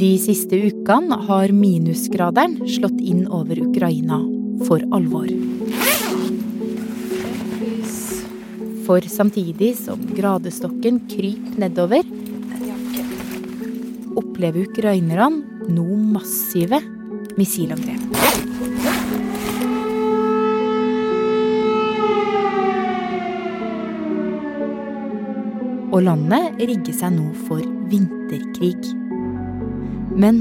De siste ukene har minusgraderen slått inn over Ukraina for alvor. For samtidig som gradestokken kryper nedover, opplever ukrainerne nå massive missilangrep. Og landet rigger seg nå for vinterkrig. Men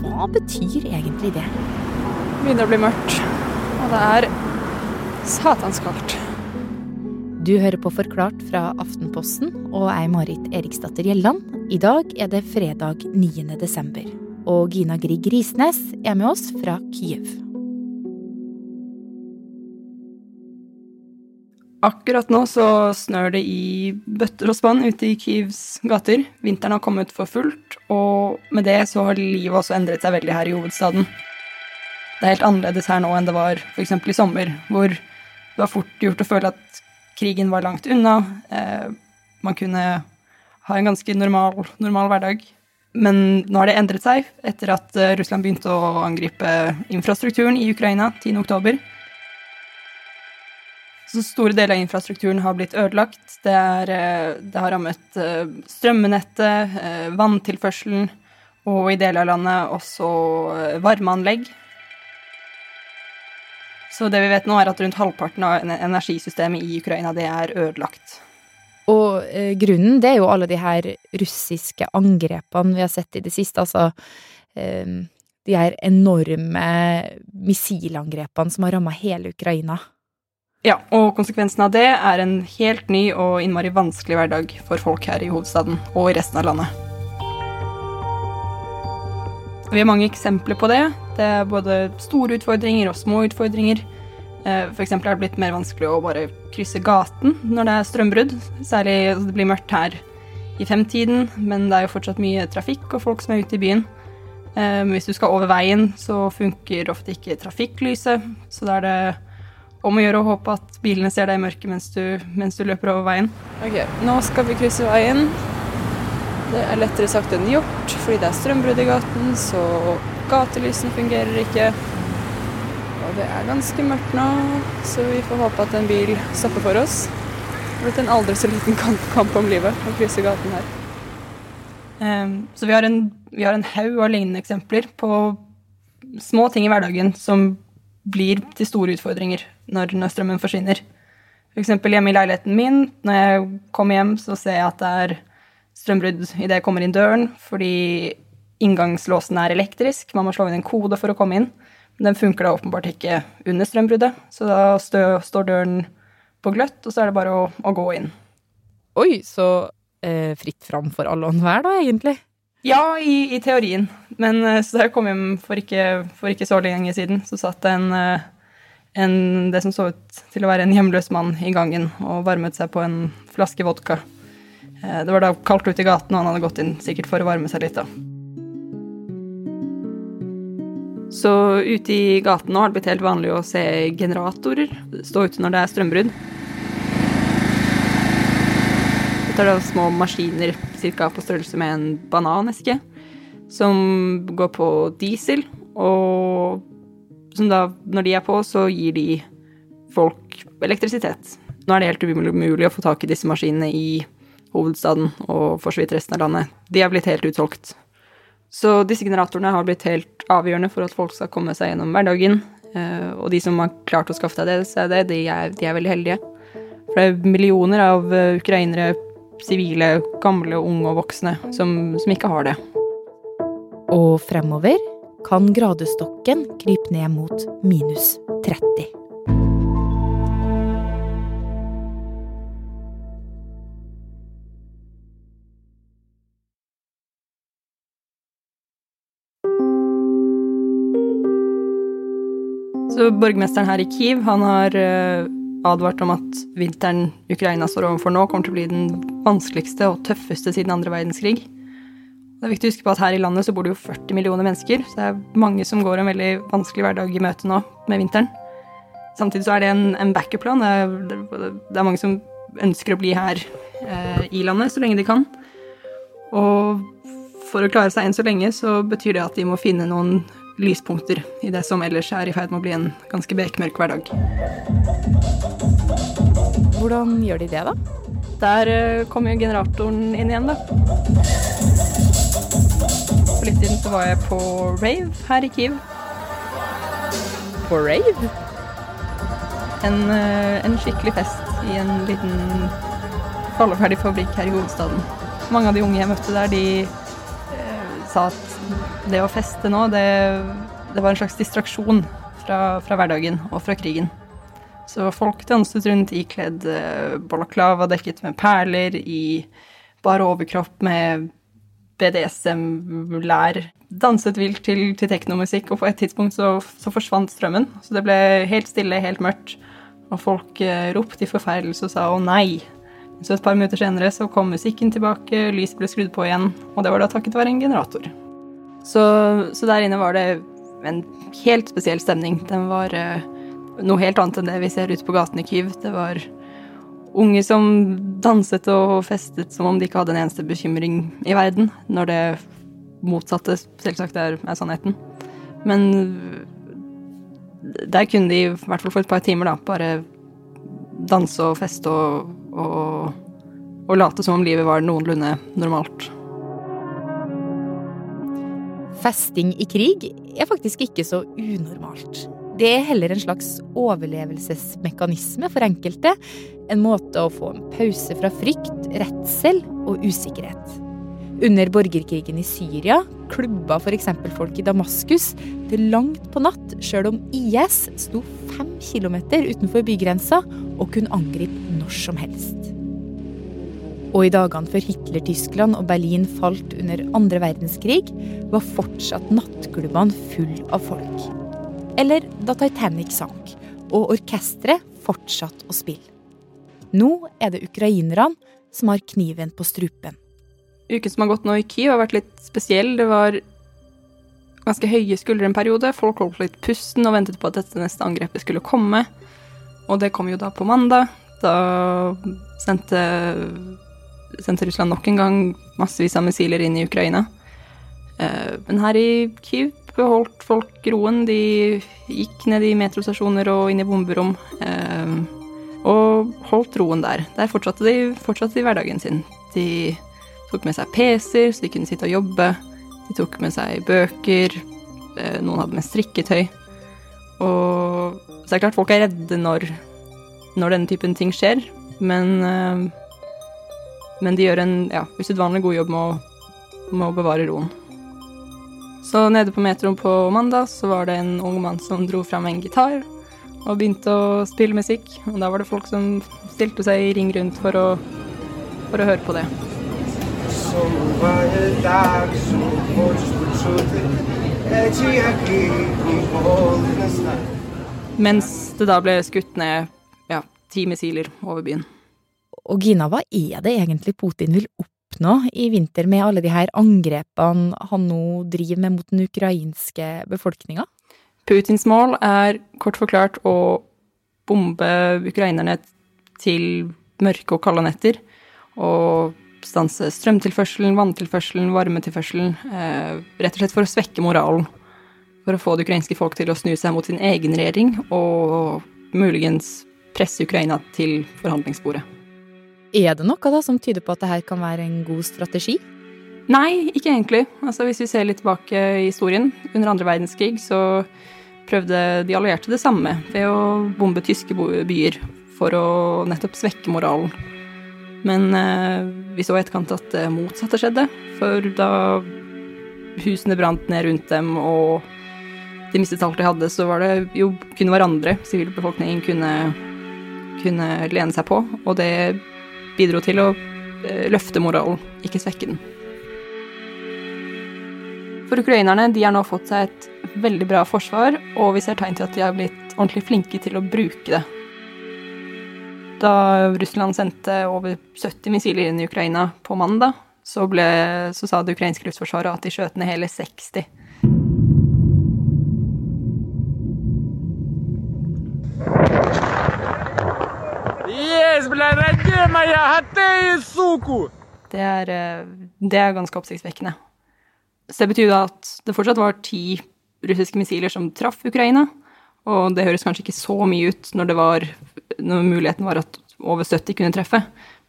hva betyr egentlig det? Det begynner å bli mørkt, og det er satans kaldt. Du hører på Forklart fra Aftenposten, og jeg er Marit Eriksdatter Gjelland. I dag er det fredag 9. desember, og Gina Grieg Risnes er med oss fra Kyiv. Akkurat nå så snør det i bøtter og spann ute i Kyivs gater. Vinteren har kommet for fullt, og med det så har livet også endret seg veldig her i hovedstaden. Det er helt annerledes her nå enn det var f.eks. i sommer, hvor det var fort gjort å føle at krigen var langt unna. Eh, man kunne ha en ganske normal, normal hverdag. Men nå har det endret seg etter at eh, Russland begynte å angripe infrastrukturen i Ukraina 10. Så store deler av infrastrukturen har blitt ødelagt. Det, er, eh, det har rammet eh, strømmenettet, eh, vanntilførselen og i deler av landet også varmeanlegg. Så det vi vet nå, er at rundt halvparten av energisystemet i Ukraina det er ødelagt. Og grunnen, det er jo alle de her russiske angrepene vi har sett i det siste. Altså de her enorme missilangrepene som har ramma hele Ukraina. Ja, og konsekvensen av det er en helt ny og innmari vanskelig hverdag for folk her i hovedstaden og i resten av landet. Vi har mange eksempler på det. Det er både store utfordringer og små utfordringer. F.eks. for eksempel er det blitt mer vanskelig å bare krysse gaten når det er strømbrudd. Særlig det blir mørkt her i femtiden, men det er jo fortsatt mye trafikk og folk som er ute i byen. Eh, hvis du skal over veien, så funker ofte ikke trafikklyset, så da er det om å gjøre å håpe at bilene ser deg i mørket mens du, mens du løper over veien. Ok, nå skal vi krysse veien. Det er lettere sagt enn gjort, fordi det er strømbrudd i gaten, så gatelysene fungerer ikke. Og det er ganske mørkt nå, så vi får håpe at en bil stopper for oss. Det er blitt en aldri så liten kamp, kamp om livet å krysse gaten her. Um, så vi har en, vi har en haug av lignende eksempler på små ting i hverdagen som blir til store utfordringer når, når strømmen forsvinner. F.eks. For hjemme i leiligheten min, når jeg kommer hjem, så ser jeg at det er strømbrudd idet jeg kommer inn døren, fordi inngangslåsen er elektrisk. Man må slå inn en kode for å komme inn. Men den funker da åpenbart ikke under strømbruddet, så da stø, står døren på gløtt, og så er det bare å, å gå inn. Oi, så eh, fritt fram for alle og enhver, da, egentlig? Ja, i, i teorien. Men eh, så da jeg kom hjem for ikke, for ikke så lenge siden, så satt det en, eh, en, det som så ut til å være en hjemløs mann i gangen og varmet seg på en flaske vodka. Eh, det var da kaldt ute i gaten, og han hadde gått inn sikkert for å varme seg litt, da. Så ute i gaten nå har det blitt helt vanlig å se generatorer stå ute når det er strømbrudd. Er da små maskiner ca. på størrelse med en bananeske, som går på diesel, og som da, når de er på, så gir de folk elektrisitet. Nå er det helt umulig å få tak i disse maskinene i hovedstaden og for så vidt resten av landet, de er blitt helt utsolgt. Så disse generatorene har blitt helt avgjørende for at folk skal komme seg gjennom hverdagen. Eh, og de som har klart å skaffe seg det, de er, de er veldig heldige. For det er millioner av eh, ukrainere, sivile, gamle, unge og voksne, som, som ikke har det. Og fremover kan gradestokken krype ned mot minus 30. Så borgermesteren her i Kiev han har uh, advart om at vinteren Ukraina står overfor nå, kommer til å bli den vanskeligste og tøffeste siden andre verdenskrig. Det er viktig å huske på at her i landet så bor det jo 40 millioner mennesker, så det er mange som går en veldig vanskelig hverdag i møte nå med vinteren. Samtidig så er det en, en backup-plan. Det, det, er mange som ønsker å bli her eh, i landet så lenge de kan. Og for å klare seg enn så lenge, så betyr det at de må finne noen lyspunkter i det som ellers er i ferd med å bli en ganske bekmørk hverdag. Hvordan gjør de det, da? Der eh, kommer jo generatoren inn igjen, da. For litt siden så var jeg på rave her i Kiev. På rave? En, eh, en skikkelig fest i en liten falleferdig fabrikk her i hovedstaden. Mange av de unge jeg møtte der, de eh, sa at det å feste nå, det, det var en slags distraksjon fra, fra, hverdagen og fra krigen. Så folk danset rundt ikledd eh, balaklava dekket med perler, i bare overkropp med BDSM-lær. Danset vilt til, til teknomusikk, og på et tidspunkt så, så, forsvant strømmen. Så det ble helt stille, helt mørkt, og folk eh, ropte i forferdelse og sa å nei. Så et par minutter senere så kom musikken tilbake, lyset ble skrudd på igjen, og det var da takket være en generator. Så, så, der inne var det en helt spesiell stemning. Den var uh, noe helt annet enn det vi ser ute på gaten i Kyiv. Det var unge som danset og festet som om de ikke hadde en eneste bekymring i verden, når det motsatte selvsagt er, er sannheten. Men der kunne de, i hvert fall for et par timer, da, bare danse og feste og, og, og late som om livet var noenlunde normalt. Festing i krig er faktisk ikke så unormalt. Det er heller en slags overlevelsesmekanisme for enkelte. En måte å få en pause fra frykt, redsel og usikkerhet. Under borgerkrigen i Syria klubba f.eks. folk i Damaskus til langt på natt, sjøl om IS sto fem kilometer utenfor bygrensa og kunne angripe når som helst. Og i dagene før Hitler-Tyskland og Berlin falt under andre verdenskrig, var fortsatt nattklubbene full av folk. Eller da Titanic sank, og orkesteret fortsatte å spille. Nå er det ukrainerne som har kniven på strupen. Uken som har gått nå i Kyiv har vært litt spesiell. Det var ganske høye skuldre en periode. Folk holdt litt pusten og ventet på at dette neste angrepet skulle komme. Og det kom jo da på mandag. Da sendte sendte Russland nok en gang massevis av missiler inn i Ukraina. Eh, men her i Kyiv beholdt folk roen. De gikk ned i metrostasjoner og inn i bomberom. Eh, og holdt roen der. Der fortsatte de, fortsatte de hverdagen sin. De tok med seg PC-er, så de kunne sitte og jobbe. De tok med seg bøker. Eh, noen hadde med strikketøy. Og så er det klart folk er redde når, når denne typen ting skjer, men men de gjør en ja, usedvanlig god jobb med å, med å, bevare roen. Så nede på metroen på mandag så var det en ung mann som dro fram en gitar og begynte å spille musikk. Og da var det folk som stilte seg i ring rundt for å, for å høre på det. Mens det da ble skutt ned ja, ti missiler over byen. Og Gina, hva er det egentlig Putin vil oppnå i vinter med alle de her angrepene han nå driver med mot den ukrainske befolkninga? Putins mål er kort forklart å bombe ukrainerne til mørke og kalde netter. Og stanse strømtilførselen, vanntilførselen, varmetilførselen. Eh, rett og slett for å svekke moralen. For å få det ukrainske folk til å snu seg mot sin egen regjering, og muligens presse Ukraina til forhandlingsbordet. Er det noe da som tyder på at det her kan være en god strategi? Nei, ikke egentlig. Altså, hvis vi ser litt tilbake i historien, under andre verdenskrig så prøvde de allierte det samme ved å bombe tyske byer for å nettopp svekke moralen. Men eh, vi så i etterkant at det motsatte skjedde, for da husene brant ned rundt dem og de mistet alt de hadde, så var det jo kun hverandre sivilbefolkningen kunne, kunne lene seg på, og det bidro til å eh, løfte moralen, ikke svekke den. For ukrainerne de har nå fått seg et veldig bra forsvar, og vi ser tegn til at de har blitt ordentlig flinke til å bruke det. Da Russland sendte over 70 missiler inn i Ukraina på mandag, så, ble, så sa det ukrainske luftforsvaret at de skjøt ned hele 60. Есть, бля, родне моя, а ты, суку! Det er, eh, det er ganske oppsiktsvekkende. Så det betyr da at det fortsatt var ti russiske missiler som traff Ukraina. Og det høres kanskje ikke så mye ut når, det var, når muligheten var at over 70 kunne treffe.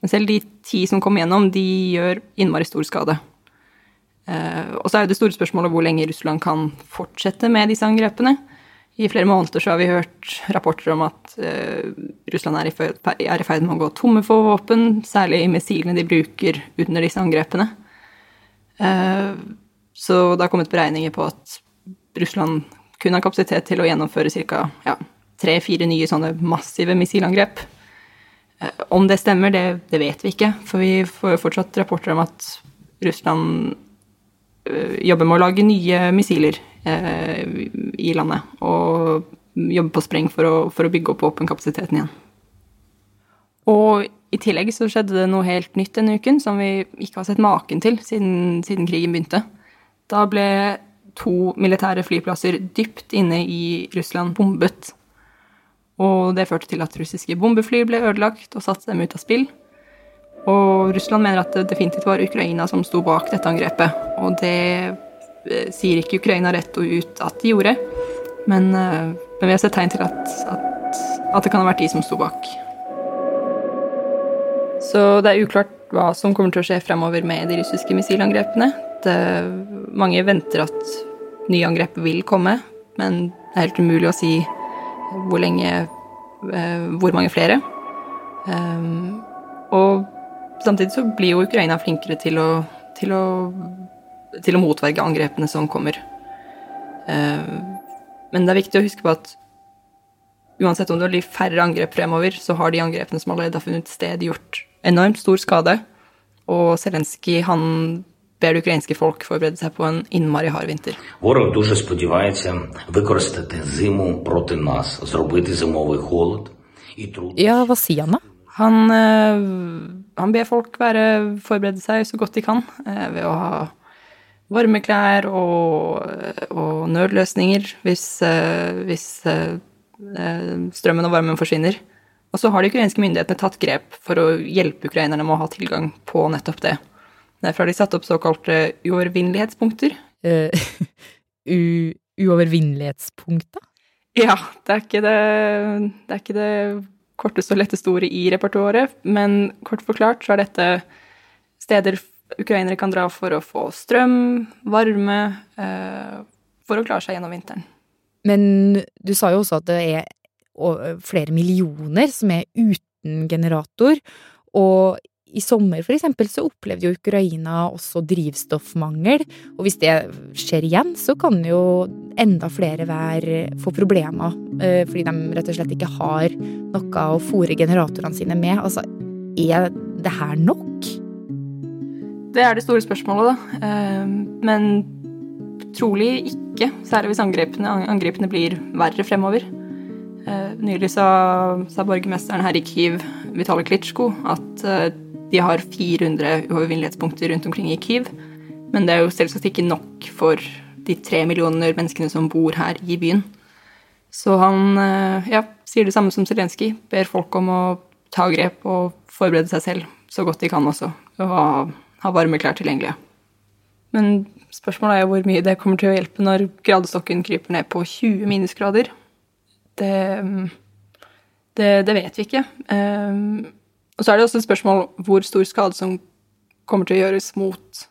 Men selv de ti som kom igjennom, de gjør innmari stor skade. Eh, og så er jo det store spørsmålet hvor lenge Russland kan fortsette med disse angrepene. I flere måneder så har vi hørt rapporter om at uh, Russland er i, er i, ferd med å gå tomme for våpen, særlig i missilene de bruker under disse angrepene. Uh, så det har kommet beregninger på at Russland kun har kapasitet til å gjennomføre ca. Ja, tre-fire nye sånne massive missilangrep. Uh, om det stemmer, det, det, vet vi ikke, for vi får fortsatt rapporter om at Russland jobber med å lage nye missiler Eh, i landet. Og jobbe på spreng for å, for å bygge opp våpenkapasiteten igjen. Og i tillegg så skjedde det noe helt nytt denne uken som vi ikke har sett maken til siden, siden krigen begynte. Da ble to militære flyplasser dypt inne i Russland bombet. Og det førte til at russiske bombefly ble ødelagt og satte dem ut av spill. Og Russland mener at det definitivt var Ukraina som sto bak dette angrepet. Og det Eh, sier ikke Ukraina rett og ut at de gjorde, men, eh, men vi har sett tegn til at, at, at, det kan ha vært de som sto bak. Så det er uklart hva som kommer til å skje fremover med de russiske missilangrepene. Det, mange venter at nye angrep vil komme, men det er helt umulig å si hvor lenge eh, Hvor mange flere. Og samtidig så blir jo Ukraina flinkere til å, til å til å motverge angrepene som kommer. Eh, men det er viktig å huske på at uansett om det blir færre angrep fremover, så har de angrepene som allerede har funnet sted, gjort enormt stor skade. Og Zelensky, han ber det ukrainske folk forberede seg på en innmari hard vinter. Ja, hva sier han da? Han, eh, han ber folk være forberede seg så godt de kan eh, ved å ha varmeklær og, og nødløsninger hvis, eh, hvis, eh, strømmen og varmen forsvinner. Og så har de ukrainske myndighetene tatt grep for å hjelpe ukrainerne med å ha tilgang på nettopp det. Derfor har de satt opp såkalte uovervinnelighetspunkter. Uh, uovervinnelighetspunkter? Ja, det er, ikke det, det er ikke det korteste og letteste ordet i repertoaret, men kort forklart så er dette steder ukrainere kan dra for å få strøm, varme, eh, for å klare seg gjennom vinteren. Men du sa jo også at det er flere millioner som er uten generator, og i sommer for eksempel så opplevde jo Ukraina også drivstoffmangel, og hvis det skjer igjen, så kan jo enda flere være, få problemer eh, fordi de rett og slett ikke har noe å fòre generatorene sine med. Altså, er det her nok? Det er det store spørsmålet, da. Ehm, men trolig ikke, særlig hvis angrepene, angrepene blir verre fremover. Ehm, nylig sa, sa, borgermesteren her i Kyiv, Vitalij Klitsjko, at eh, de har 400 uovervinnelighetspunkter rundt omkring i Kyiv. Men det er jo selvsagt ikke nok for de tre millioner menneskene som bor her i byen. Så han eh, ja, sier det samme som Zelenskyj, ber folk om å ta grep og forberede seg selv så godt de kan også. Og ha varme klær tilgjengelig. Men spørsmålet er jo hvor mye det kommer til å hjelpe når gradestokken kryper ned på 20 minusgrader. Det, det, det vet vi ikke. Um, og så er det også et spørsmål hvor stor skade som kommer til å gjøres mot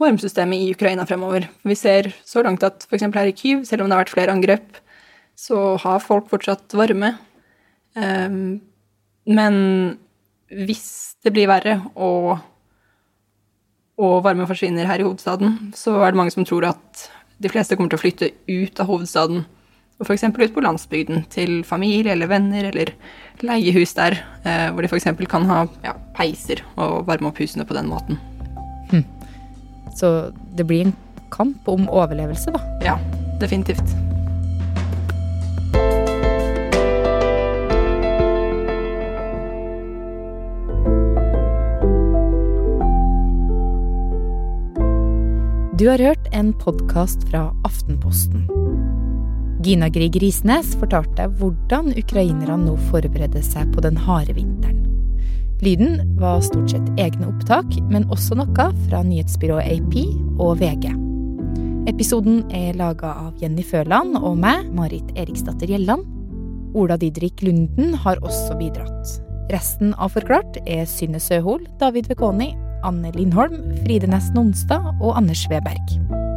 varmesystemet i Ukraina fremover. Vi ser så langt at f.eks. her i Kyiv, selv om det har vært flere angrep, så har folk fortsatt varme. Um, men hvis det blir verre og og varme forsvinner her i hovedstaden, så er det mange som tror at de fleste kommer til å flytte ut av hovedstaden. Og f.eks. ut på landsbygden, til familie eller venner, eller leiehus der, eh, hvor de f.eks. kan ha ja, peiser og varme opp husene på den måten. Hm. Så det blir en kamp om overlevelse, da? Ja, definitivt. Du har hørt en podkast fra Aftenposten. Gina Grieg Risnes fortalte hvordan ukrainerne nå forbereder seg på den harde vinteren. Lyden var stort sett egne opptak, men også noe fra nyhetsbyrået AP og VG. Episoden er laga av Jenny Føland og meg, Marit Eriksdatter Gjelland. Ola Didrik Lunden har også bidratt. Resten av Forklart er Synne Søhol, David Vekoni, Anne Lindholm, Fride Næss Nonstad og Anders Weberg.